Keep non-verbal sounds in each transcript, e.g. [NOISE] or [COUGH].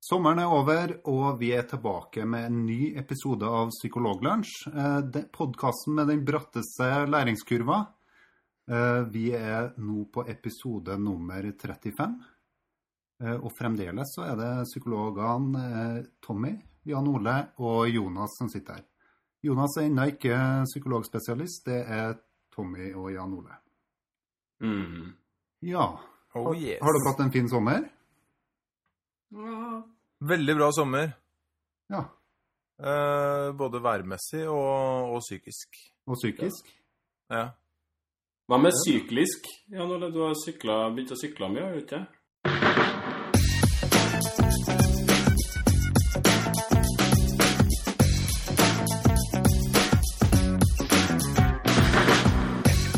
Sommeren er over, og vi er tilbake med en ny episode av Psykologlunsj. Eh, Podkasten med den bratteste læringskurva. Eh, Vi er nå på episode nummer 35. Eh, Og fremdeles så er det psykologene Tommy, Jan Ole og Jonas som sitter her. Jonas er ennå ikke psykologspesialist, det er Tommy og Jan Ole. Mm. Ja. Oh yes. Har dere hatt en fin sommer? Veldig bra sommer. Ja. Eh, både værmessig og, og psykisk. Og psykisk? Ja. Hva med syklisk? Ja, når du har sykla, begynt å sykle mye, har du ikke?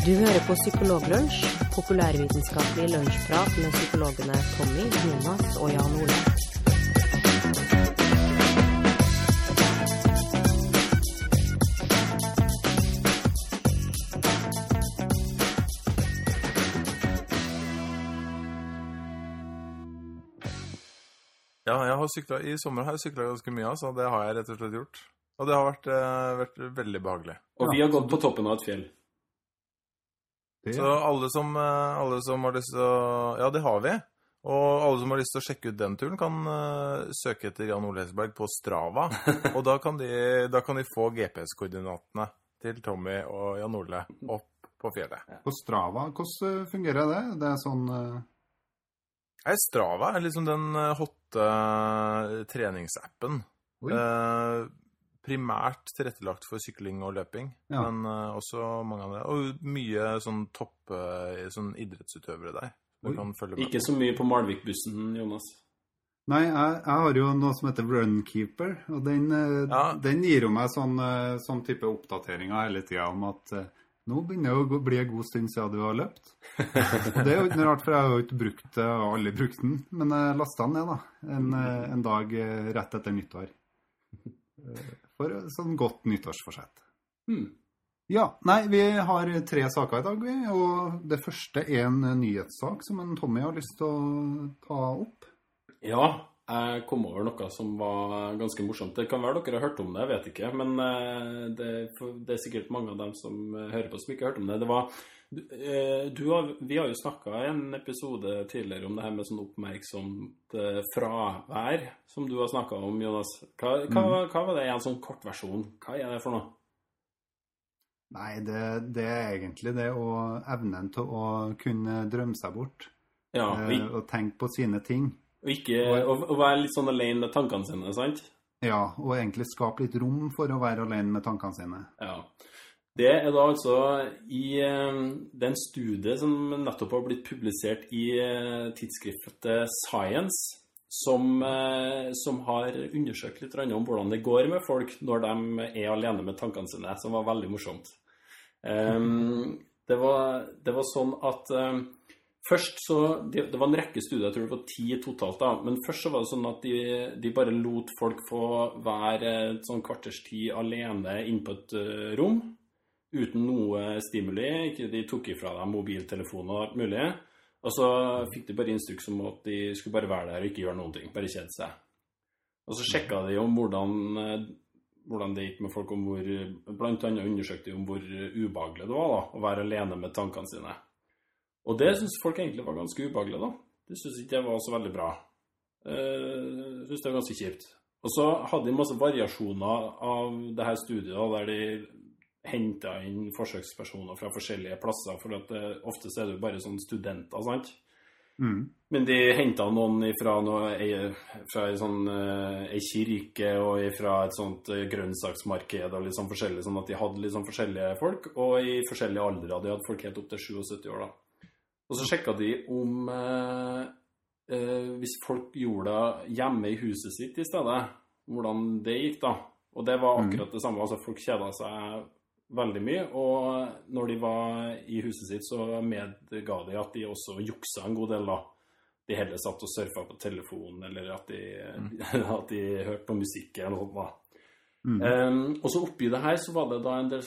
Du hører på Psykologlunsj, populærvitenskapelig lunsjprat med psykologene Tommy, Jonas og Jan Ole. ja, jeg har sykla i sommer har jeg sykla ganske mye, så Det har jeg rett og slett gjort. Og det har vært, eh, vært veldig behagelig. Og vi har gått på toppen av et fjell. Det, Så alle som, eh, alle som har lyst til å Ja, det har vi. Og alle som har lyst til å sjekke ut den turen, kan uh, søke etter Jan Ole Hesberg på Strava. [LAUGHS] Og da kan de, da kan de få GPS-koordinatene til Tommy og Jan Ole opp på fjellet. På Strava, hvordan fungerer det? Det er sånn uh... Nei, Strava er liksom den eh, hotte eh, treningsappen. Oi. Primært tilrettelagt for sykling og løping, Ja. men uh, også mange andre. Og mye sånn topp eh, sånn idrettsutøvere der. Du kan følge med. Ikke så mye på Malvik-bussen, Jonas. Nei, jeg, jeg har jo noe som heter Runkeeper, og den, eh, Ja. den gir jo meg sånn, eh, sånn type oppdateringer hele tida om at nå begynner det å bli en god stund siden du har løpt. Og det er jo ikke noe rart, for jeg har jo ikke brukt det, og aldri brukt den. Men jeg lasta den ned, da. En, en dag rett etter nyttår. [LAUGHS] For sånn godt nyttårsforsett. Hmm. Ja, nei, vi har tre saker i dag, vi. Og det første er en nyhetssak som en Tommy har lyst til å ta opp. Ja, jeg kom over noe som var ganske morsomt. Det kan være dere har hørt om det, jeg vet ikke. Men eh, det, det er sikkert mange av dem som hører på, som ikke har hørt om det. Det var du, eh, du har, Vi har jo snakka i en episode tidligere om det her med sånn oppmerksomt eh, fravær, som du har snakka om, Jonas. Hva, hva, hva var det i en sånn kortversjon? Hva er det for noe? Nei, det, det er egentlig det å evnen til å kunne drømme seg bort. Ja, eh, og, og tenke på sine ting. og ikke og, og være litt sånn alene med tankene sine, sant? Ja, og egentlig skape litt rom for å være alene med tankene sine. Ja. Det er da altså i eh, den studie som nettopp har blitt publisert i eh, tidsskriftet Science, som, eh, som har undersøkt litt om hvordan det går med folk når de er alene med tankene sine, som var veldig morsomt. Ehm, det, var, det var sånn at Først så, det, var en rekke studier, jeg tror det var ti totalt, da. Men først så var det sånn at de, de bare lot folk få være et sånn kvarters tid alene inne på et rom. Uten noe stimuli. De tok ifra dem mobiltelefoner og alt mulig. Og så fikk de bare instruks om at de skulle bare være der og ikke gjøre noen ting. Bare kjede seg. Og så sjekka de om hvordan, eh, hvordan det gikk med folk, om hvor Blant annet undersøkte de om hvor ubehagelig det var da, å være alene med tankene sine. Og det syns folk egentlig var ganske ubehagelig, da. Det syns ikke jeg var så veldig bra. Uh, syns det var ganske kjipt. Og så hadde de masse variasjoner av det her studiet, da, der de henta inn forsøkspersoner fra forskjellige plasser. For at det, oftest er det jo bare sånn studenter, sant. Mm. Men de henta noen fra, noe, ei- fra ei, sånn, eh, kirke og fra et sånt eh, grønnsaksmarked og litt sånn forskjellig, sånn at de hadde litt sånn forskjellige folk, og i forskjellige aldre. De hadde folk helt opp til 77 år, da. Og så sjekka de om eh, eh, Hvis folk gjorde det hjemme i huset sitt i stedet, hvordan det gikk, da. Og det var akkurat det samme. Altså, folk kjeda seg veldig mye. Og når de var i huset sitt, så medga de at de også juksa en god del, da. De heller satt og surfa på telefonen, eller at de, [LAUGHS] at de hørte på musikk eller noe sånt. da. Mm. Um, og så oppi det her så var det da en del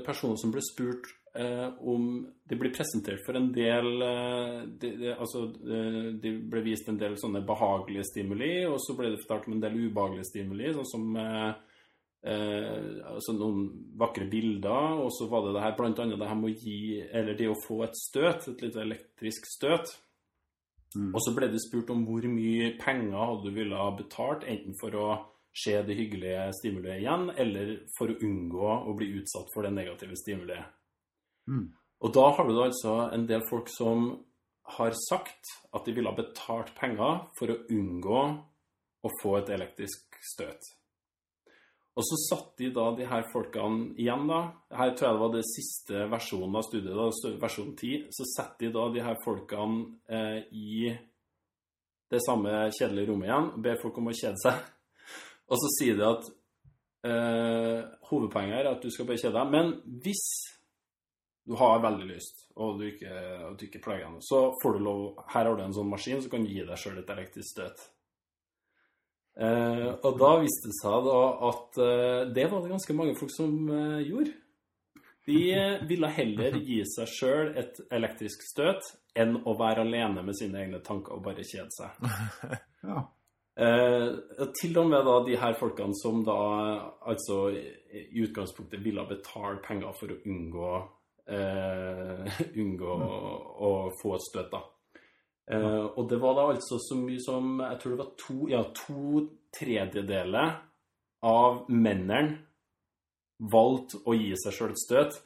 personer som ble spurt uh, om Det ble presentert for en del uh, de, de, Altså, de det ble vist en del sånne behagelige stimuli, og så ble det fortalt om en del ubehagelige stimuli, sånn som eh, altså noen vakre bilder, og så var det det her blant annet det her med å gi Eller det å få et støt, et lite elektrisk støt. Mm. Og så ble det spurt om hvor mye penger hadde du ville ha betalt, enten for å se det hyggelige stimuliet igjen, eller for å unngå å bli utsatt for det negative stimuliet. Mm. Og da har du da altså en del folk som har sagt at de ville ha betalt penger for å unngå å få et elektrisk støt. Og så satt de da de her folkene igjen, da. Her tror jeg det var det siste versjonen av studiet, da, versjon 10. Så setter de da de her folkene eh, i det samme kjedelige rommet igjen og ber folk om å kjede seg. [LAUGHS] Og så sier de at eh, hovedpoenget er at du skal bare kjede deg. Men hvis du har veldig lyst, og du ikke, og du ikke plager deg, så får du lov Her har du en sånn maskin, så kan gi deg sjøl et elektrisk støt. Eh, og da viste det seg da at eh, det var det ganske mange folk som eh, gjorde. De ville heller gi seg sjøl et elektrisk støt enn å være alene med sine egne tanker og bare kjede seg. [LAUGHS] Ja. Eh, til og med da de her folkene som da altså i utgangspunktet ville betale penger for å unngå eh, [LAUGHS] unngå å, å få et støt, da. Eh, og det var da altså så mye som Jeg tror det var to, ja, to tredjedeler av mennene valgte å gi seg sjøl et støt.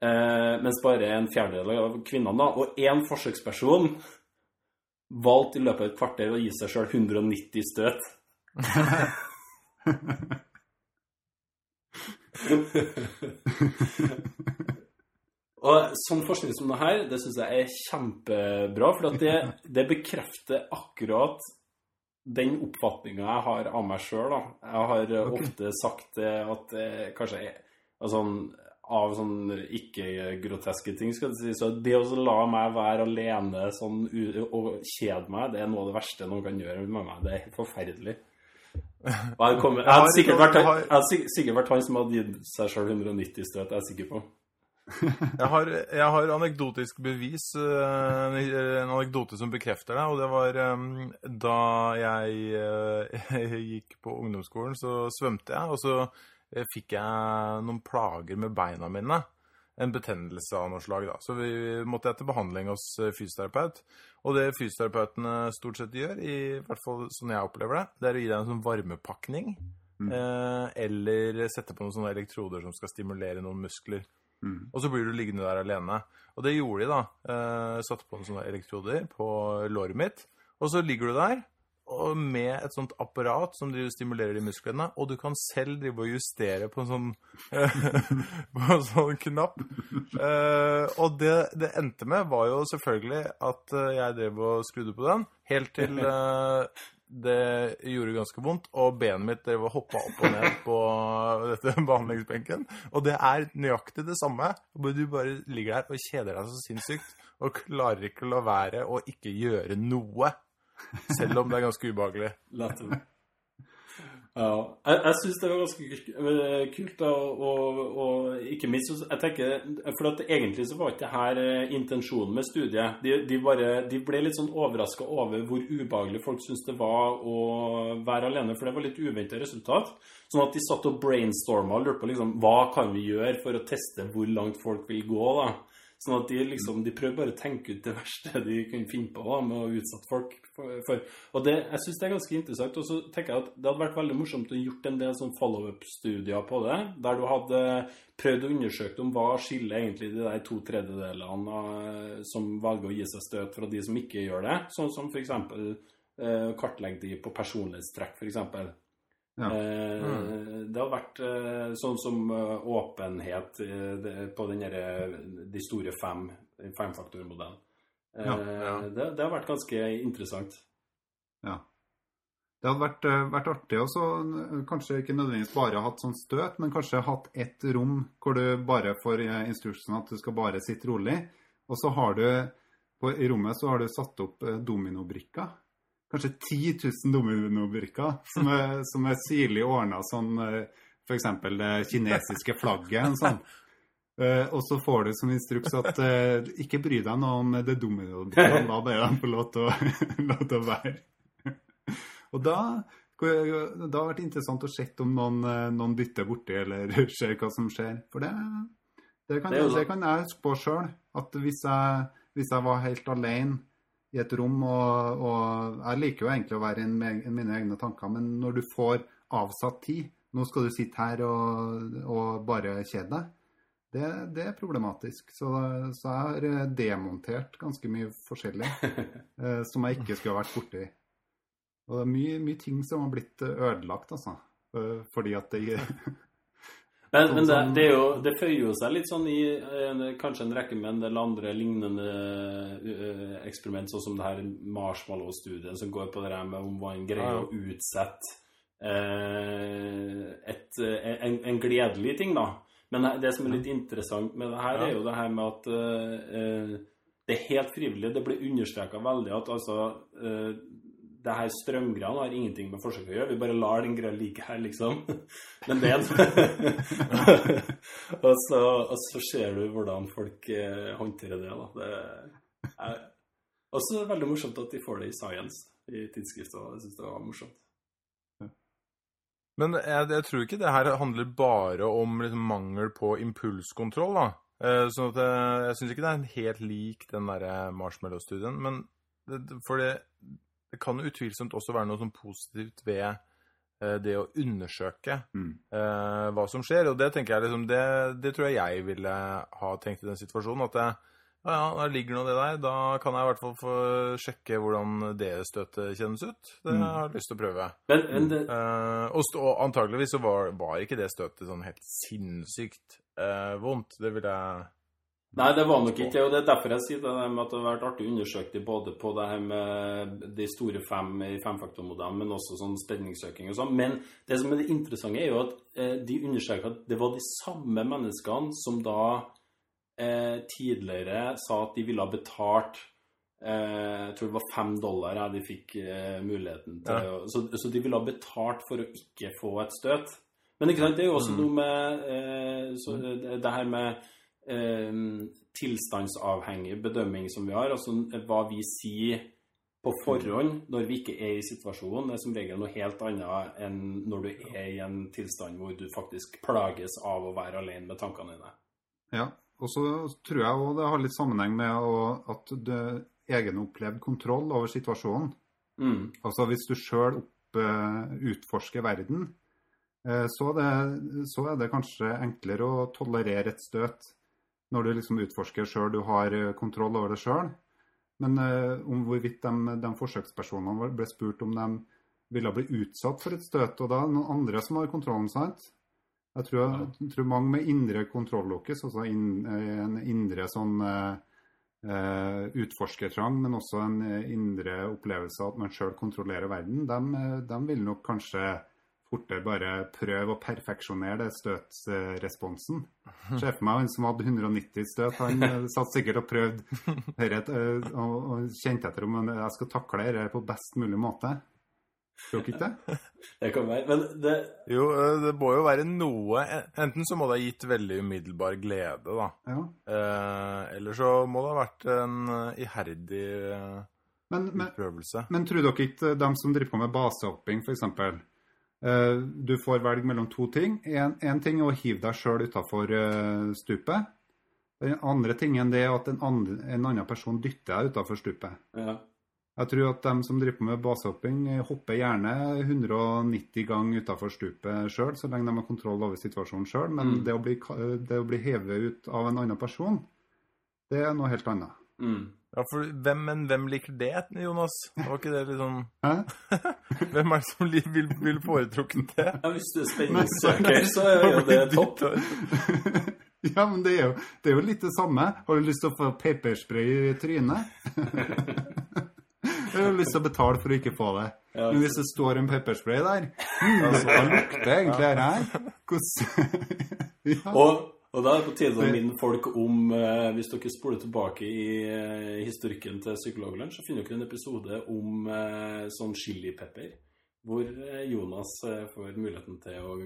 Eh, mens bare en fjerdedel av kvinnene, da, og én forsøksperson valgte i løpet av et kvarter å gi seg sjøl 190 støt. [LAUGHS] [LAUGHS] [LAUGHS] Og sånn forskning som det her, det syns jeg er kjempebra. For det, [LAUGHS] det bekrefter akkurat den oppfatninga jeg har av meg sjøl. Jeg har okay. ofte sagt at kanskje altså, av sånn ikke-groteske ting, skal jeg si. Så det å la meg være alene sånn og kjede meg, det er noe av det verste noen kan gjøre med meg. Det er forferdelig. Og jeg, kommer, jeg, hadde sikkert vært, Jeg hadde sikkert vært han som hadde gitt seg sjøl 190 støt, jeg er sikker på. Jeg har, jeg har anekdotisk bevis, eh, en anekdote som bekrefter det. Og det var eh, da jeg jeg [LAUGHS] gikk på ungdomsskolen, så svømte jeg. Og så eh, fikk jeg noen plager med beina mine. En betennelse av noe slag. da. Så vi måtte jeg til behandling hos eh, fysioterapeut. Og det fysioterapeutene stort sett gjør, i hvert fall sånn jeg opplever det, det er å gi deg en sånn varmepakning. Eh, eller sette på noen sånne elektroder som skal stimulere noen muskler. Mm. Og så blir du liggende der alene. Og det gjorde de, da. Eh, satte på noen sånne elektroder på låret mitt. Og så ligger du der og med et sånt apparat som driver stimulerer de musklene, og du kan selv drive og justere på en sånn, [LAUGHS] på en sånn knapp. Eh, og det det endte med, var jo selvfølgelig at eh, jeg drev og skrudde på den, helt til [LAUGHS] eh, det gjorde ganske vondt, og benet mitt hoppa opp og ned på [LAUGHS] dette behandlingsbenken. Og det er nøyaktig det samme. Du bare ligger der og kjeder deg så sinnssykt, og klarer ikke å la være å ikke gjøre noe. Selv om det er ganske ubehagelig. Ja. Jeg, jeg syns det var ganske kult, da, og, og ikke minst jeg tenker, For at egentlig så var ikke det her eh, intensjonen med studiet. De, de, bare, de ble litt sånn overraska over hvor ubehagelig folk syntes det var å være alene, for det var litt uventa resultat. Sånn at de satt og brainstorma og lurte på liksom, hva kan vi gjøre for å teste hvor langt folk vil gå. da. Sånn at de liksom, de prøver bare å tenke ut det [LAUGHS] verste de kunne finne på da, med å utsette folk for. Og det, jeg syns det er ganske interessant. Og så tenker jeg at det hadde vært veldig morsomt å gjort en del sånn follow-up-studier på det, der du hadde prøvd å undersøke om hva skiller egentlig de der to tredjedelene av- som velger å gi seg støt fra de som ikke gjør det. Sånn som f.eks. Eh, kartlegge de på personlighetstrekk, f.eks. Ja. Eh, Det har vært eh, sånn som eh, åpenhet eh, på den de store fem, femfaktormodellen. Eh, Ja, ja. Det, det har vært ganske interessant. Ja. Det hadde vært, eh, vært artig også, eh, kanskje ikke nødvendigvis bare hatt sånn støt, men kanskje hatt ett rom hvor du bare får eh, instruksen at du skal bare sitte rolig. Og så har du på, i rommet så har du satt opp eh, dominobrikker. Kanskje 10 000 dominobrikker som er, som er sirlig ordna sånn eh, F.eks. det kinesiske flagget. En sånn. [LAUGHS] Eh, og så får du som instruks at uh, ikke bry deg noe om det dominobrikkene, la bare dem få lov til å, [LAUGHS] være. [LAUGHS] og da det har vært interessant å se om noen, eh, noen bytter borti eller [LAUGHS] ser hva som skjer. For det, det, kan, Det er det kan jeg huske på sjøl. At hvis jeg, hvis jeg var helt alene i et rom, og, og jeg liker jo egentlig å være i mine egne tanker, men når du får avsatt tid Nå skal du sitte her og, og bare kjede deg. Det, det er problematisk. Så, så jeg har eh, demontert ganske mye forskjellig [LAUGHS] eh, som jeg ikke skulle ha vært borti. Og det er mye, mye ting som har blitt eh, ødelagt, altså. Eh, Fordi at det [LAUGHS] Men, men det, Sånn det, jo, det føyer jo seg litt sånn i en, kanskje en rekke med en del andre lignende eksperiment, sånn som det her Marshmallow-studien som går på det her med om man greier Ja. å utsette eh, et, en, en gledelig ting, da. Men det som er litt interessant med det her, er jo det her med at eh, det er helt frivillig. Det blir understreka veldig at altså uh, det her strømgreiene har ingenting med forsøk å gjøre. Vi bare lar den greia ligge her, liksom. [LAUGHS] Men det [LAUGHS] og, så, og så ser du hvordan folk eh, håndterer det. da. Det er også veldig morsomt at de får det i Science, i tidsskriftet. Jeg syns det var morsomt. Men jeg, jeg tror ikke det her handler bare om liksom, mangel på impulskontroll, da. Eh, sånn at jeg, jeg syns ikke det er helt lik den derre marshmallow-studien. Men det, det- for det, det kan utvilsomt også være noe sånn positivt ved eh, det å undersøke Mm. eh, hva som skjer. Og det tenker jeg liksom, det, det tror jeg jeg ville ha tenkt i den situasjonen. At det, ja, ja, der ligger nå det der. Da kan jeg i hvert fall få sjekke hvordan det støtet kjennes ut. Det Mm. har jeg lyst til å prøve. Men, men det, uh, og, og antageligvis så var, var ikke det støtet sånn helt sinnssykt uh, vondt. Det vil jeg Nei, det var nok ikke det. Og det er derfor jeg sier det med at det har vært artig undersøkt i både på det her med de store fem i femfaktormodellen, men også sånn spenningssøking og sånn. Men det som er det interessante, er jo at eh, de understreker at det var de samme menneskene som da eh, tidligere sa at de ville ha betalt eh, Jeg tror det var fem dollar ja, de fikk eh, muligheten til Ja. så, så de ville ha betalt for å ikke få et støt. Men ikke sant, det er jo også noe med så, det, her med tilstandsavhengig bedømming som vi har. Altså hva vi sier på forhånd når vi ikke er i situasjonen, er som regel noe helt annet enn når du er i en tilstand hvor du faktisk plages av å være alene med tankene dine. Ja, og så tror jeg òg det har litt sammenheng med å, at du egenopplevd kontroll over situasjonen. Mm. Altså hvis du sjøl utforsker verden, eh, så er, det, så er det kanskje enklere å tolerere et støt når du liksom utforsker sjøl, du har eh, kontroll over det sjøl. Men eh, om hvorvidt de, de forsøkspersonene ble spurt om de ville bli utsatt for et støt, og da er det noen andre som har kontrollen, sant? Jeg tror, jeg tror mange med indre kontrollokus, altså inn, eh, en indre sånn eh, utforskertrang, men også en indre opplevelse av at man sjøl kontrollerer verden, de, de vil nok kanskje fortere bare prøve å perfeksjonere det støtsresponsen. [LAUGHS] Se for meg han som hadde 190 støt, han satt sikkert og prøvde og, og kjente etter om jeg skal takle dette på best mulig måte. Tror ikke det? Det kan være. Men det, Jo, eh, det må jo være noe Enten så må det ha gitt veldig umiddelbar glede, da. Ja. Eh, eller så må det ha vært en eh, iherdig eh, Men, men, utprøvelse. Men tror dere ikke de som driver på med basehopping, f.eks. Eh, du får velge mellom to ting. Én ting er å hive deg sjøl utafor stupet. Den andre tingen det er at en, andre, en annen person dytter deg utafor stupet. ja. Jeg tror at de som driver på med basehopping, eh, hopper gjerne 190 ganger utafor stupet sjøl, så lenge de har kontroll over situasjonen sjøl. Men Mm. det, å bli, det å bli hevet ut av en annen person, det er noe helt annet. Mm. Ja, for hvem, Men hvem liker det, Jonas? Var ikke det Hæ? [LAUGHS] Hvem er det som vil, vil foretrukket det? Ja, hvis du er spenningssøker, så er jo det [LAUGHS] topp. [LAUGHS] Ja, men det er, jo, det er jo litt det samme. Har du lyst til å få pepperspray i trynet? Eller har lyst til å betale for å ikke få det? Men hvis det står en pepperspray der, hmm, altså, hva lukter egentlig det her? Hvordan [LAUGHS] ja. Og, og da er det på tide å minne folk om eh, Hvis dere spoler tilbake i eh, historikken til Psykologlunsj, så finner dere en episode om eh, sånn chilipepper. Hvor eh, Jonas eh, får muligheten til å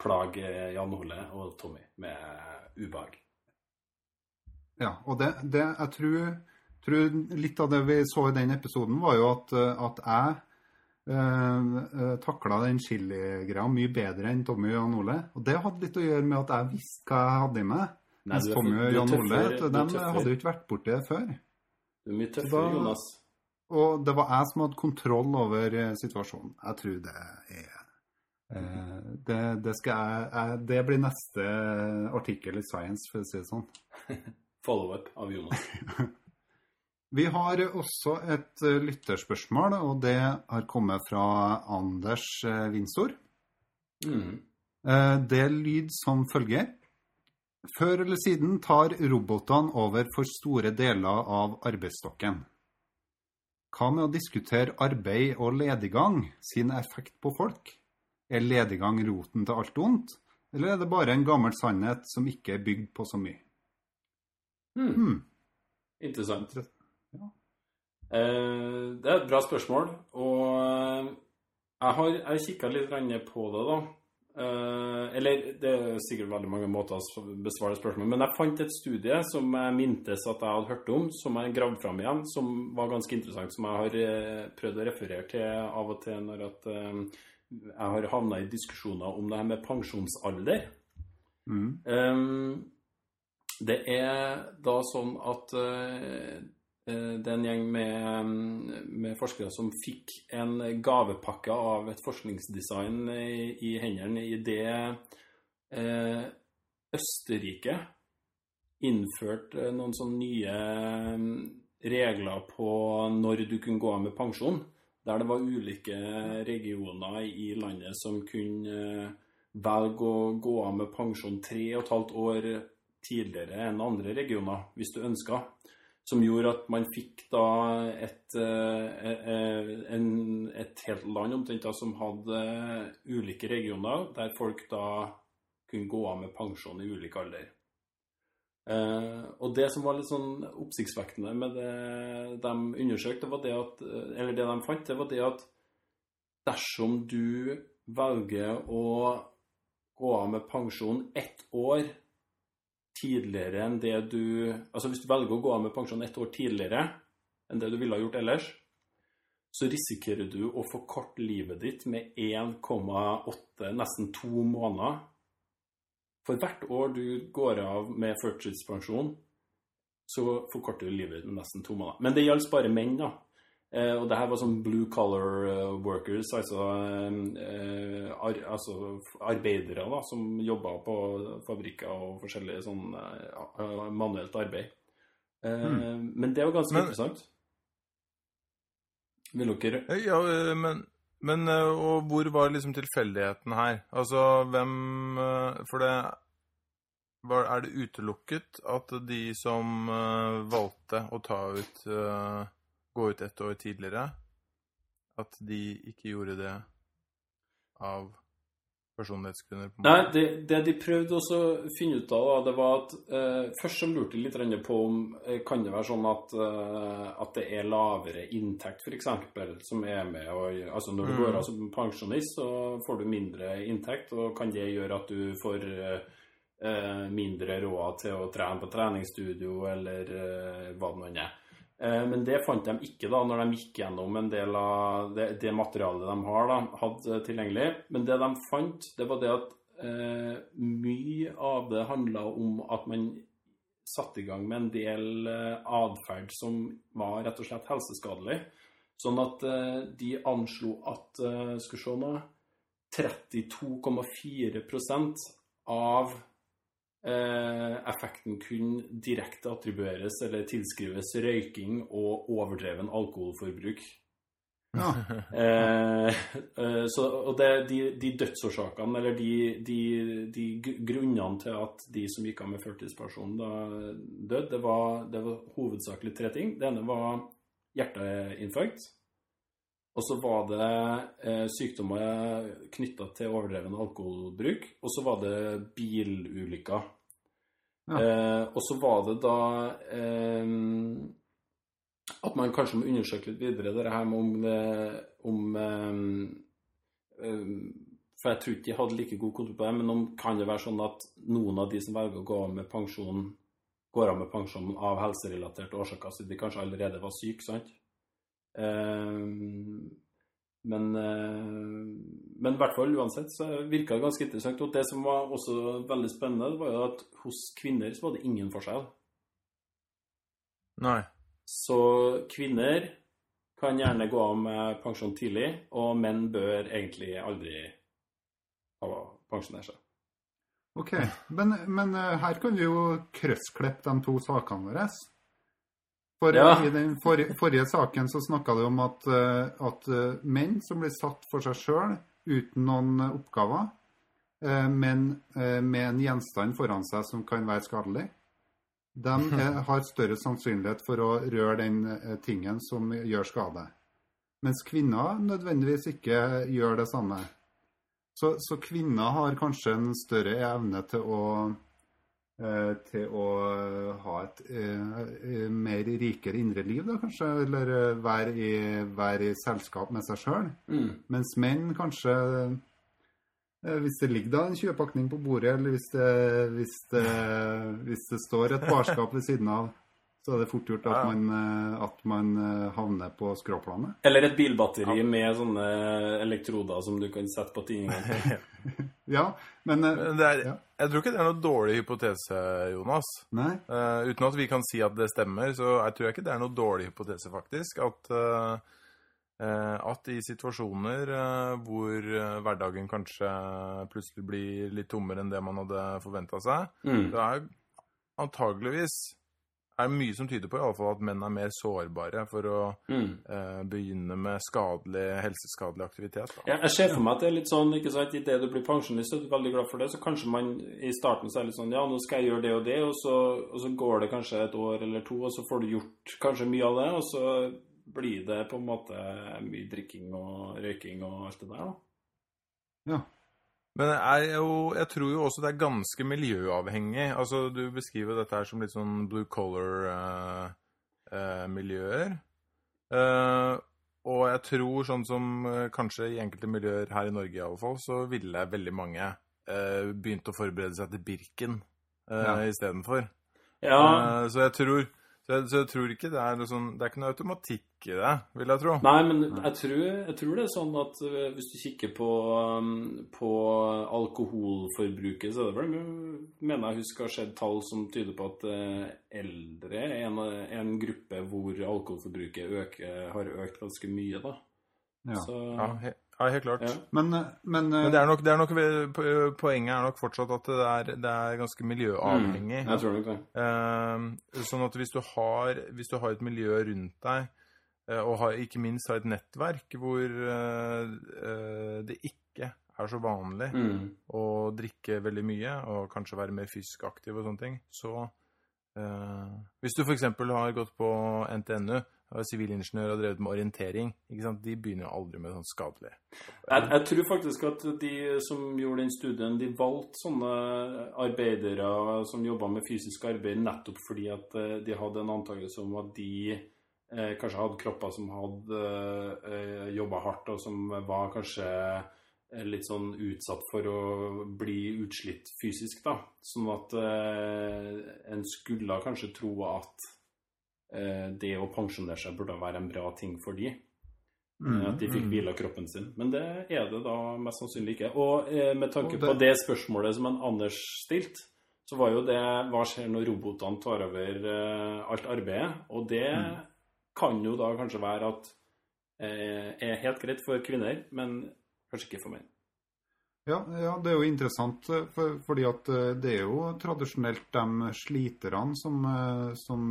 plage Jan Ole og Tommy med ubehag. Ja, og det, det jeg tror, tror Litt av det vi så i den episoden, var jo at, eh, at jeg eh, takla den chiligreia mye bedre enn Tommy og Jan Ole. Og det hadde litt å gjøre med at jeg visste hva jeg hadde i meg. Nei, Mens Tommy og Jan Ole de hadde jo ikke vært borti det før. Du er mye tøffere, Da- Jonas. Og det var jeg som hadde kontroll over eh, situasjonen. Jeg tror det er eh, det, det, skal jeg, jeg, det blir neste artikkel i Science, for å si det sånn. [LAUGHS] Follow-up av Jonas. [LAUGHS] Vi har også et eh, lytterspørsmål, og det har kommet fra Anders Winsor. Winstor. Mm. Eh, Det lyd som følger. Før eller siden tar robotene over for store deler av arbeidsstokken. Hva med å diskutere arbeid og lediggang sin effekt på folk? Er lediggang roten til alt ondt, eller er det bare en gammel sannhet som ikke er bygd på så mye? Mm. Hmm. Interessant. Eh, det er et bra spørsmål, og eh, jeg har, jeg kikka litt på det, da. Eh, eller det er sikkert veldig mange måter å besvare spørsmålet, men jeg fant et studie som jeg mintes at jeg hadde hørt om, som jeg gravde fram igjen, som var ganske interessant, som jeg har prøvd å referere til av og til når at, jeg har havna i diskusjoner om det her med pensjonsalder. Mm. Det er da sånn at det er en gjeng med, med forskere som fikk en gavepakke av et forskningsdesign i, i hendene i det eh, Østerrike innførte noen sånne nye regler på når du kunne gå av med pensjon. Der det var ulike regioner i landet som kunne eh, velge å gå av med pensjon tre og et halvt år tidligere enn andre regioner, hvis du ønska. Som gjorde at man fikk da et, eh, eh, en, et helt land omtrent da, som hadde ulike regioner, der folk da kunne gå av med pensjon i ulik alder. Eh, og det som var litt sånn oppsiktsvekkende med det de undersøkte, var det at, eller det de fant, det var det at dersom du velger å gå av med pensjon ett år tidligere enn det du Altså hvis du velger å gå av med pensjon ett år tidligere enn det du ville ha gjort ellers, så risikerer du å forkorte livet ditt med 1,8, nesten to måneder. For hvert år du går av med førtidspensjon, så forkorter du livet ditt med nesten to måneder. Men det gjaldt bare menn, da. Eh, og det her var sånn blue collar eh, workers, altså, eh, ar, altså arbeidere da, som jobba på fabrikker og forskjellig sånn manuelt arbeid. Hmm. Men det var ganske Men- interessant. Vil dere Ja, men, men Og hvor var liksom tilfeldigheten her? Altså, hvem For det Er det utelukket at de som valgte å ta ut Gå ut ett år tidligere, at de ikke gjorde det av personlighetsgrunner? Nei, det, det de prøvde også å finne ut av, da, det var at eh, Først så lurte de litt på om eh, kan det være sånn at, eh, at det er lavere inntekt, f.eks., som er med å Altså når du Mm. går av som pensjonist, så får du mindre inntekt, og kan det gjøre at du får eh, eh, mindre råd til å trene på treningsstudio, eller eh, hva det nå er. Eh, Men det fant de ikke da når de gikk gjennom en del av det, det materialet de har da, hadde tilgjengelig. Men det de fant, det var det at eh, mye av det handla om at man satte i gang med en del eh, atferd som var rett og slett helseskadelig. Sånn at eh, de anslo at eh, Skal vi se nå 32,4 av eh, effekten kunne direkte attribueres eller tilskrives røyking og overdreven alkoholforbruk. Ja. Eh, eh, så, og det, de, de dødsårsakene, eller de, de, de grunnene til at de som gikk av med førtidspensjon døde, det var, det var hovedsakelig tre ting. Det ene var hjerteinfarkt. Og så var det eh, sykdommer knytta til overdreven alkoholbruk. Og så var det bilulykker. Ja. Eh, og så var det da eh, at man kanskje må undersøke litt videre det her med om, om eh, eh, For jeg tror ikke de hadde like god kontroll på det, men om kan det være sånn at noen av de som velger å gå av med pensjon går av med pensjon av helserelaterte årsaker, så de kanskje allerede var syke, sant? Eh, men, eh, men i hvert fall uansett så virka det ganske interessant. Og det som var også veldig spennende, var jo at hos kvinner så var det ingen forskjell. Nei. Så kvinner kan gjerne gå av med pensjon tidlig, og menn bør egentlig aldri pensjonere seg. Ok, men, men eh, her kan vi jo kryssklippe de to sakene våre. For Ja. I den forrige, forrige saken så snakka du om at, eh, at eh, menn som blir satt for seg sjøl uten noen oppgaver, eh, men med en gjenstand foran seg som kan være skadelig, de eh, har større sannsynlighet for å røre den tingen som gjør skade. Mens kvinner nødvendigvis ikke gjør det samme. Så, så kvinner har kanskje en større evne til å til å ha et eh, eh, mer rikere indre liv, da kanskje, eller eh, være i, være i selskap med seg sjøl. Mm. Mens menn kanskje eh, Hvis det ligger da en 20-pakning på bordet, eller hvis det, hvis, det, hvis det står et barskap ved siden av, så er det fort gjort at Ja. man, eh, at man eh, havner på skråplanet. Eller et bilbatteri med sånne elektroder som du kan sette på ting. [LAUGHS] Ja, men eh, Men det er, Ja. jeg tror ikke det er noe dårlig hypotese, Jonas. Nei. Uh, uten at vi kan si at det stemmer, så jeg tror jeg ikke det er noe dårlig hypotese, faktisk. At, uh, eh, at i situasjoner hvor hverdagen kanskje plutselig blir litt tommere enn det man hadde forventa seg, Mm. det er antageligvis er det mye som tyder på i alle fall at menn er mer sårbare for å Mm. eh, begynne med skadelig, helseskadelig aktivitet. Da. Ja, jeg ser for meg at det er litt sånn, ikke sant, idet du blir pensjonist og du er veldig glad for det, så kanskje man i starten så er litt sånn Ja, nå skal jeg gjøre det og det, og så, og så går det kanskje et år eller to, og så får du gjort kanskje mye av det, og så blir det på en måte mye drikking og røyking og alt det der, da. Ja. Men jo, jeg tror jo også det er ganske miljøavhengig. Altså, Du beskriver dette her som litt sånn blue collar-miljøer. og jeg tror, sånn som eh, kanskje i enkelte miljøer her i Norge i alle fall, så ville veldig mange uh, begynt å forberede seg til Birken uh, Ja. istedenfor. Ja, Eh, så jeg tror så jeg, så jeg tror ikke det er noe sånn Det er ikke noe automatikk i det, vil jeg tro. Nei, men jeg tror, jeg tror det er sånn at øh, hvis du kikker på, um, på alkoholforbruket, så er det vel mener jeg husker har skjedd tall som tyder på at øh, eldre er en, en gruppe hvor alkoholforbruket øker, har økt ganske mye, da. Ja. Så, Ja, he, ja helt klart. ja. Men, eh, men, eh, Men det er nok, det er nok Poenget er nok fortsatt at det er, det er ganske miljøavhengig. Mm, jeg tror nok det. Eh, sånn at hvis du, har, hvis du har et miljø rundt deg, eh, og har, ikke minst har et nettverk hvor eh, eh, det ikke er så vanlig Mm. å drikke veldig mye, og kanskje være mer fysisk aktiv og sånne ting, så eh, Hvis du f.eks. har gått på NTNU, er sivilingeniør og drevet med orientering, ikke sant? de begynner jo aldri med sånn skadelig. Jeg, jeg tror faktisk at de som gjorde den studien, de valgte sånne arbeidere som jobba med fysisk arbeid nettopp fordi at eh, de hadde en antakelse om at de eh, kanskje hadde kropper som hadde eh, jobba hardt, og som var kanskje eh, litt sånn utsatt for å bli utslitt fysisk, da. Sånn at eh, en skulle kanskje tro at eh, det å pensjonere seg burde være en bra ting for de. mm, At de fikk mm. hvile av kroppen sin. Men det er det da mest sannsynlig ikke. Og eh, med tanke det- på det spørsmålet som en Anders stilte, så var jo det hva skjer når robotene tar over eh, alt arbeidet? Og det Mm. Kan jo da kanskje være at eh, er helt greit for kvinner, men kanskje ikke for menn. Ja, ja, det er jo interessant, eh, for, fordi at eh, det er jo tradisjonelt de sliterne som, eh, som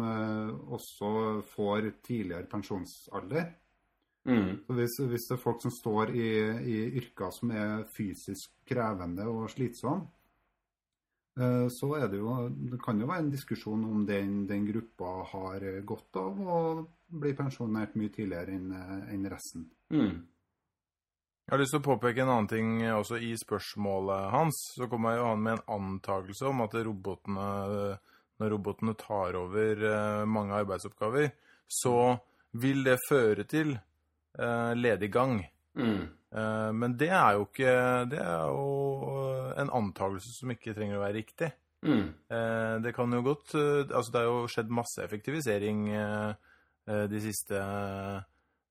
også får tidligere pensjonsalder. Mm. Så hvis, hvis det er folk som står i, i yrker som er fysisk krevende og slitsomme, så er det jo Det kan jo være en diskusjon om den, den gruppa har godt av å bli pensjonert mye tidligere enn en resten. Mm. Jeg har lyst til å påpeke en annen ting også i spørsmålet hans. Så kommer jo han med en antakelse om at robotene, når robotene tar over eh, mange arbeidsoppgaver, så vil det føre til eh, lediggang. Mm. Eh, men det er jo ikke Det er jo en antakelse som ikke trenger å være riktig. Mm. Eh, det kan jo godt eh, Altså, det har jo skjedd masse effektivisering eh, eh, de siste,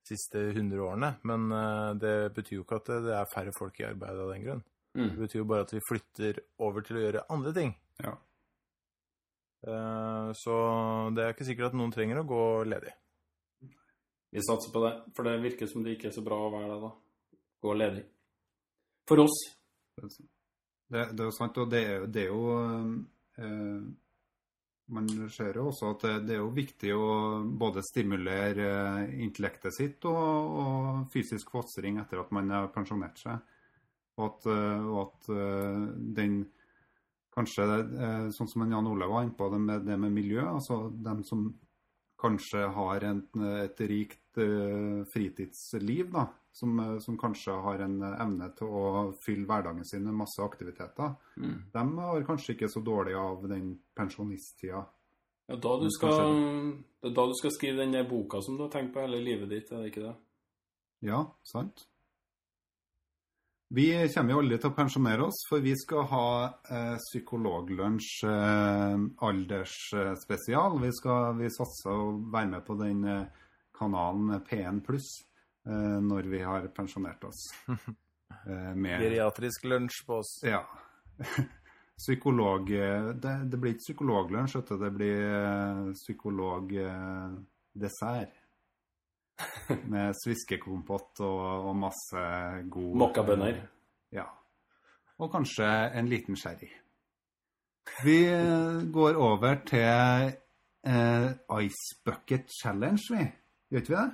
siste 100 årene, men eh, det betyr jo ikke at det, det er færre folk i arbeid av den grunn. Det Mm. betyr jo bare at vi flytter over til å gjøre andre ting. Ja. Eh, så det er ikke sikkert at noen trenger å gå ledig. Vi satser på det, for det virker som det ikke er så bra å være det, da. Gå ledig. For oss. Det, det er jo sant, og det det er jo eh, Man ser jo også at det, er jo viktig å både stimulere eh, intellektet sitt og, og fysisk fostring etter at man har pensjonert seg. Og at, eh, og at eh, den Kanskje sånn som Jan Ole var inne på, det med, det med miljø. Altså dem som kanskje har en, et rikt fritidsliv, da, som, eh, som kanskje har en evne til å fylle hverdagen sin med masse aktiviteter, Mm. de har kanskje ikke så dårlig av den pensjonisttida. Ja, da du skal, det er da du skal skrive den der boka som du har tenkt på hele livet ditt, er det ikke det? Ja, sant. Vi kommer jo aldri til å pensjonere oss, for vi skal ha eh, Psykologlunsj eh, aldersspesial. Vi, skal, vi satser å være med på den eh, kanalen P1 pluss eh, når vi har pensjonert oss. [LAUGHS] Eh, med Geriatrisk lunsj på oss. Ja. [LAUGHS] Psykolog eh, det, det blir ikke psykologlunsj. Det blir psykologdessert. [LAUGHS] Med sviskekompott og, og masse god Mokkabønner. Ja. Og kanskje en liten sherry. Vi går over til eh, Ice Bucket Challenge, vi. Gjør ikke vi det?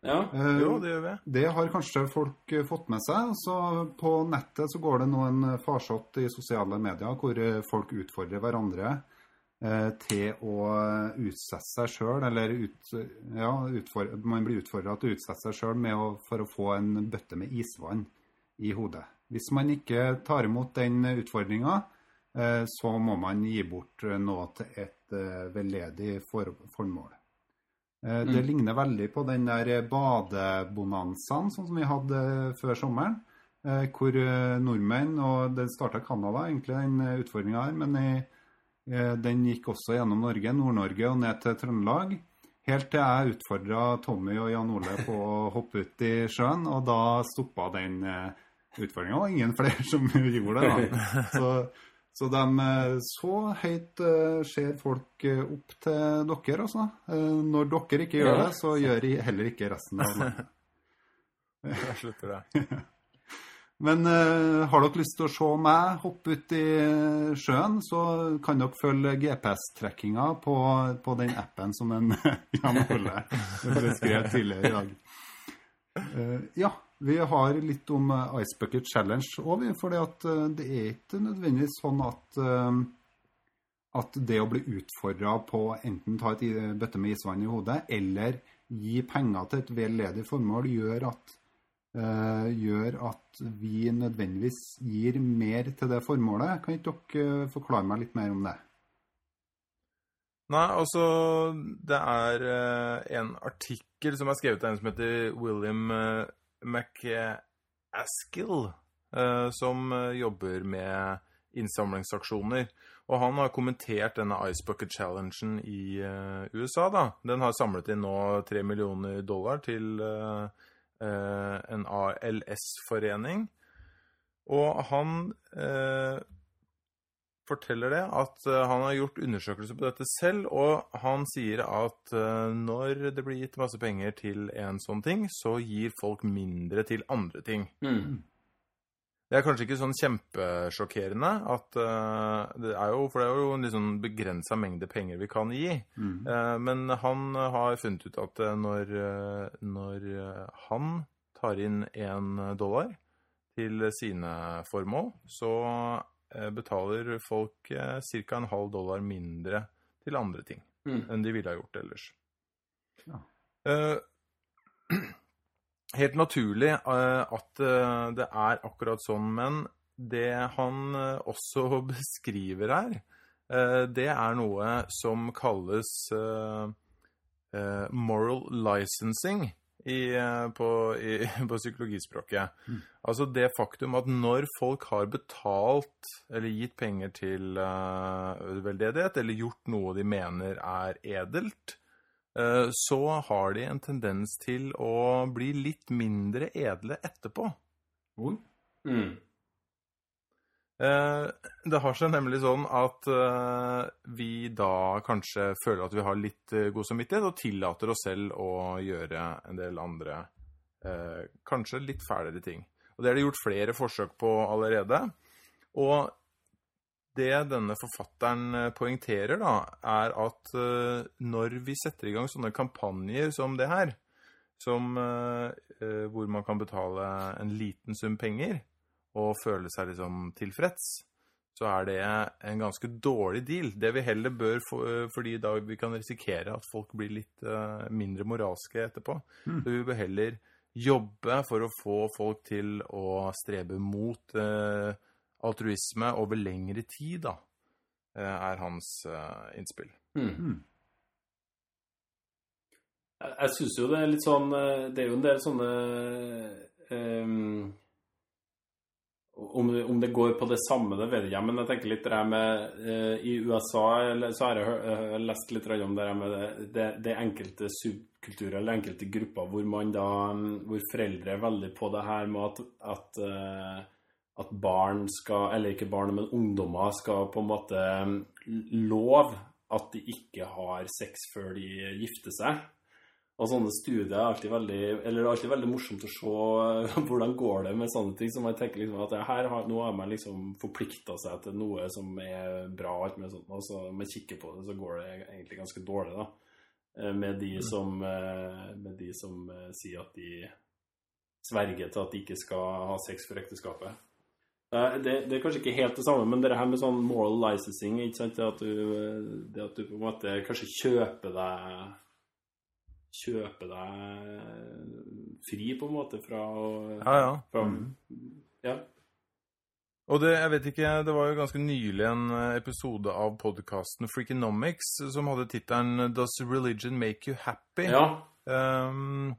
Ja. uh, Jo, det gjør vi. det har kanskje folk eh, fått med seg. Så på nettet så går det nå en farsott i sosiale medier hvor eh, folk utfordrer hverandre uh, til å utsette seg sjøl, eller ut, ja, utfordre, man blir utfordra til å utsette seg sjøl for å få en bøtte med isvann i hodet. Hvis man ikke tar imot den utfordringa, eh, så må man gi bort eh, noe til et eh, veldedig formål. Eh, Det Mm. ligner veldig på den der badebonanzaen sånn som vi hadde før sommeren. eh, Hvor eh, nordmenn, og det starta Canada egentlig, den utfordringa her, men i, eh, den gikk også gjennom Norge, Nord-Norge og ned til Trøndelag. Helt til jeg utfordra Tommy og Jan Ole på å [LAUGHS] hoppe ut i sjøen, og da stoppa den utfordringa. Og ingen flere som [LAUGHS] gjorde det. da. [LAUGHS] Så, så de, eh, så høyt eh, ser folk eh, opp til dere, altså. Når dere ikke gjør det, så gjør de heller ikke resten av [LAUGHS] landet. Jeg slutter det. [LAUGHS] Men uh, har dere lyst til å se meg hoppe ut i sjøen, så kan dere følge GPS-trekkinga på, på den appen som en [LAUGHS] Jan Ole beskrev tidligere i dag. Uh, ja, vi har litt om eh, Ice Bucket Challenge òg, for det er ikke nødvendigvis sånn at eh, at det å bli utfordra på enten ta et bøtte med isvann i hodet, eller gi penger til et veldedig formål, gjør at eh, gjør at vi nødvendigvis gir mer til det formålet. Kan ikke dere eh, forklare meg litt mer om det? Nei, altså Det er eh, en artikkel som er skrevet av en som heter William McAskill, eh, som eh, jobber med innsamlingsaksjoner. Og han har kommentert denne Ice Bucket Challengen i eh, USA. da. Den har samlet inn nå tre millioner dollar til eh, eh, en ALS-forening. Og han eh, forteller det at eh, han har gjort undersøkelser på dette selv, og han sier at eh, når det blir gitt masse penger til en sånn ting, så gir folk mindre til andre ting. Mm. Det er kanskje ikke sånn kjempesjokkerende at uh, det er jo, For det er jo en litt sånn begrensa mengde penger vi kan gi. Mm. Uh, men han har funnet ut at når, når han tar inn én dollar til sine formål, så betaler folk eh, ca. en halv dollar mindre til andre ting Mm. enn de ville ha gjort ellers. Ja. Eh, helt naturlig eh, at eh, det er akkurat sånn, men det han eh, også [LAUGHS] beskriver her, eh, det er noe som kalles eh, eh, moral licensing. I, eh, på, i, [LAUGHS] på psykologispråket. Altså det faktum at når folk har betalt eller gitt penger til uh, veldedighet, eller gjort noe de mener er edelt, uh, så har de en tendens til å bli litt mindre edle etterpå. Mm. Eh, Det har seg nemlig sånn at eh, vi da kanskje føler at vi har litt eh, god samvittighet, og tillater oss selv å gjøre en del andre, kanskje litt fælere ting. Og det har de gjort flere forsøk på allerede. Og det denne forfatteren poengterer, da, er at når vi setter i gang sånne kampanjer som det her, som, hvor man kan betale en liten sum penger, og føle seg liksom tilfreds, så er det en ganske dårlig deal. Det vi heller bør, få, eh, fordi da vi kan risikere at folk blir litt eh, mindre moralske etterpå. Mm. Så vi bør heller jobbe for å få folk til å strebe mot eh, altruisme over lengre tid, da, eh, er hans eh, innspill. Mm. Mm. Jeg, jeg syns jo det er litt sånn Det er jo en del sånne ehm, om, om det går på det samme, det vet jeg ikke, men jeg tenker litt det der med uh, I USA så har jeg eh, lest litt om det der med det, det, det enkelte subkulturer eller enkelte grupper hvor man da Hvor foreldre er veldig på det her med at, at uh, at barn skal, eller ikke barn, men ungdommer skal på en måte love at de ikke har sex før de gifter seg. Og sånne studier er alltid veldig, eller det er alltid veldig morsomt å se [LAUGHS] hvordan går det med sånne ting. Så man tenker liksom at her har, nå har man liksom forplikta seg til noe som er bra, alt med sånt, og så man kikker på det, så går det egentlig ganske dårlig, da. Eh, Med de som, eh, med de som eh, sier at de sverger til at de ikke skal ha sex for ekteskapet. Eh, Det, det er kanskje ikke helt det samme, men det her med sånn moral licensing, ikke sant? Det at du, det at du på en måte kanskje kjøper deg Kjøper deg fri, på en måte, fra å Ja, ja. fra, Mm. ja. Og det, jeg vet ikke, det var jo ganske nylig en eh, episode av podkasten Freakonomics som hadde tittelen 'Does religion make you happy?' ja. Ehm,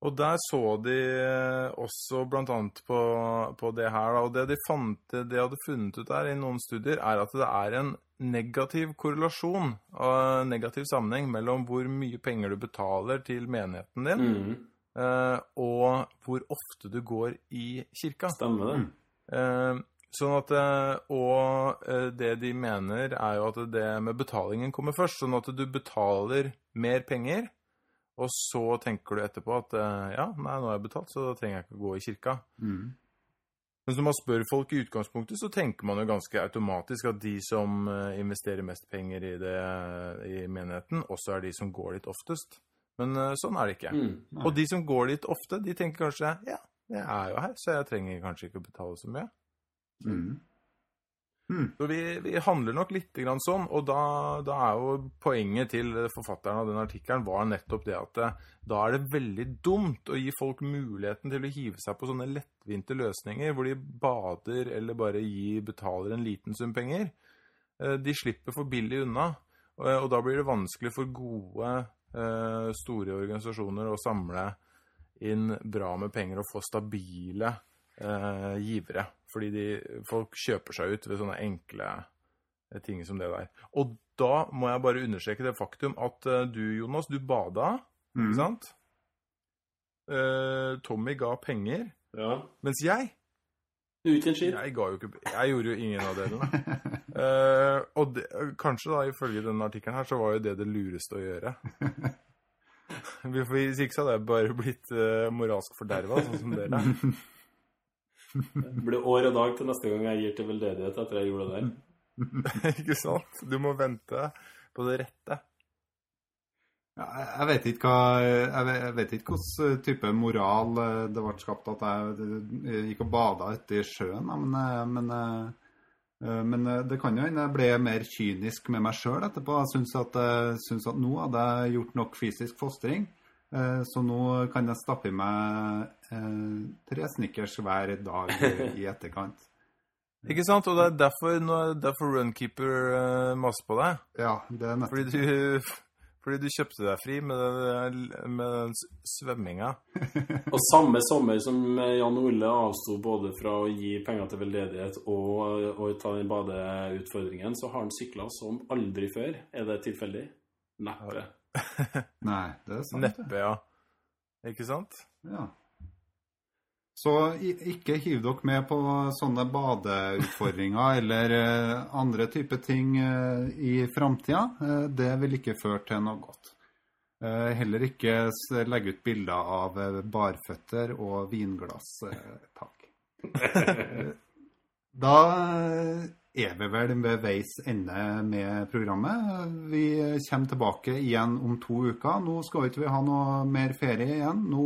og der så de eh, også blant annet på, på det her, da. Og det de fant, det de hadde funnet ut der i noen studier, er at det er en negativ korrelasjon, en negativ sammenheng mellom hvor mye penger du betaler til menigheten din, Mm. eh, og hvor ofte du går i kirka. Stemmer det. Eh, sånn at, eh, og eh, det de mener er jo at det med betalingen kommer først, sånn at du betaler mer penger, og så tenker du etterpå at eh, ja, nei, nå har jeg betalt, så da trenger jeg ikke gå i kirka. Mm. Men når man spør folk i utgangspunktet, så tenker man jo ganske automatisk at de som eh, investerer mest penger i, det, i menigheten, også er de som går dit oftest. Men eh, sånn er det ikke. Mm. Og de som går dit ofte, de tenker kanskje ja, jeg er jo her, så jeg trenger kanskje ikke å betale så mye. Mm. Mm. Så vi, vi handler nok litt sånn, og da, da er jo poenget til forfatteren av den artikkelen var nettopp det at eh, da er det veldig dumt å gi folk muligheten til å hive seg på sånne lettvinte løsninger hvor de bader eller bare gir, betaler en liten sum penger. Eh, De slipper for billig unna, og, og da blir det vanskelig for gode, eh, store organisasjoner å samle inn bra med penger og få stabile eh, givere. Fordi de, folk kjøper seg ut ved sånne enkle eh, ting som det der. Og da må jeg bare understreke det faktum at eh, du, Jonas, du bada, Mm. ikke sant? Eh, Tommy ga penger, Ja. mens jeg jeg, jo ikke, jeg gjorde jo ingen av delene. uh, [LAUGHS] og det, kanskje da, ifølge denne artikkelen her, så var jo det det lureste å gjøre. [LAUGHS] Hvis ikke så hadde jeg bare blitt uh, moralsk forderva, sånn som dere. [LAUGHS] Det blir år og dag til neste gang jeg gir til veldedighet etter jeg gjorde det der. [LAUGHS] ikke sant? Du må vente på det rette. Ja, jeg- vet ikke hva Jeg vet, jeg vet ikke hvilken type moral eh, det ble skapt at jeg eh, gikk og bada ute i sjøen, men, eh, men, eh, men eh, det kan jo hende jeg ble mer kynisk med meg sjøl etterpå. Jeg syns at, eh, at nå hadde jeg gjort nok fysisk fostring, eh, så nå kan jeg stappe i meg eh, tre snickers hver dag i, [LAUGHS] etterkant. Ikke sant? Og det er derfor, er derfor Runkeeper uh, maser på deg. Ja, det er nettopp Fordi du [LAUGHS] Fordi du kjøpte deg fri med den, med den svømminga. [LAUGHS] Og samme sommer som Jan Ole avsto både fra å gi penger til veldedighet og, og ta den badeutfordringen, så har han sykla som aldri før. Er det tilfeldig? Neppe. [LAUGHS] Nei, det er sant. Neppe, ja. Ikke sant? Ja. Så ikke hiv dere med på sånne badeutfordringer eller eh, andre typer ting eh, i framtida. Eh, det vil ikke føre til noe godt. Heller ikke legge ut bilder av barføtter og vinglass. Takk. [LAUGHS] Da er vi vel ved veis ende med programmet. Vi kommer tilbake igjen om to uker. Nå skal ikke vi ha noe mer ferie igjen. Nå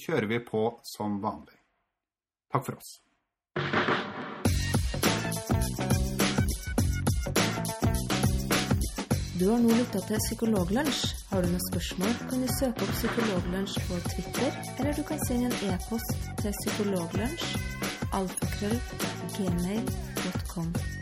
kjører vi på som vanlig. Takk for oss. Du har nå lytta til Psykologlunsj. Har du noen spørsmål, kan du søke opp Psykologlunsj på Twitter, eller du kan sende en e-post til psykologlunsj alfakrøll gmail.com.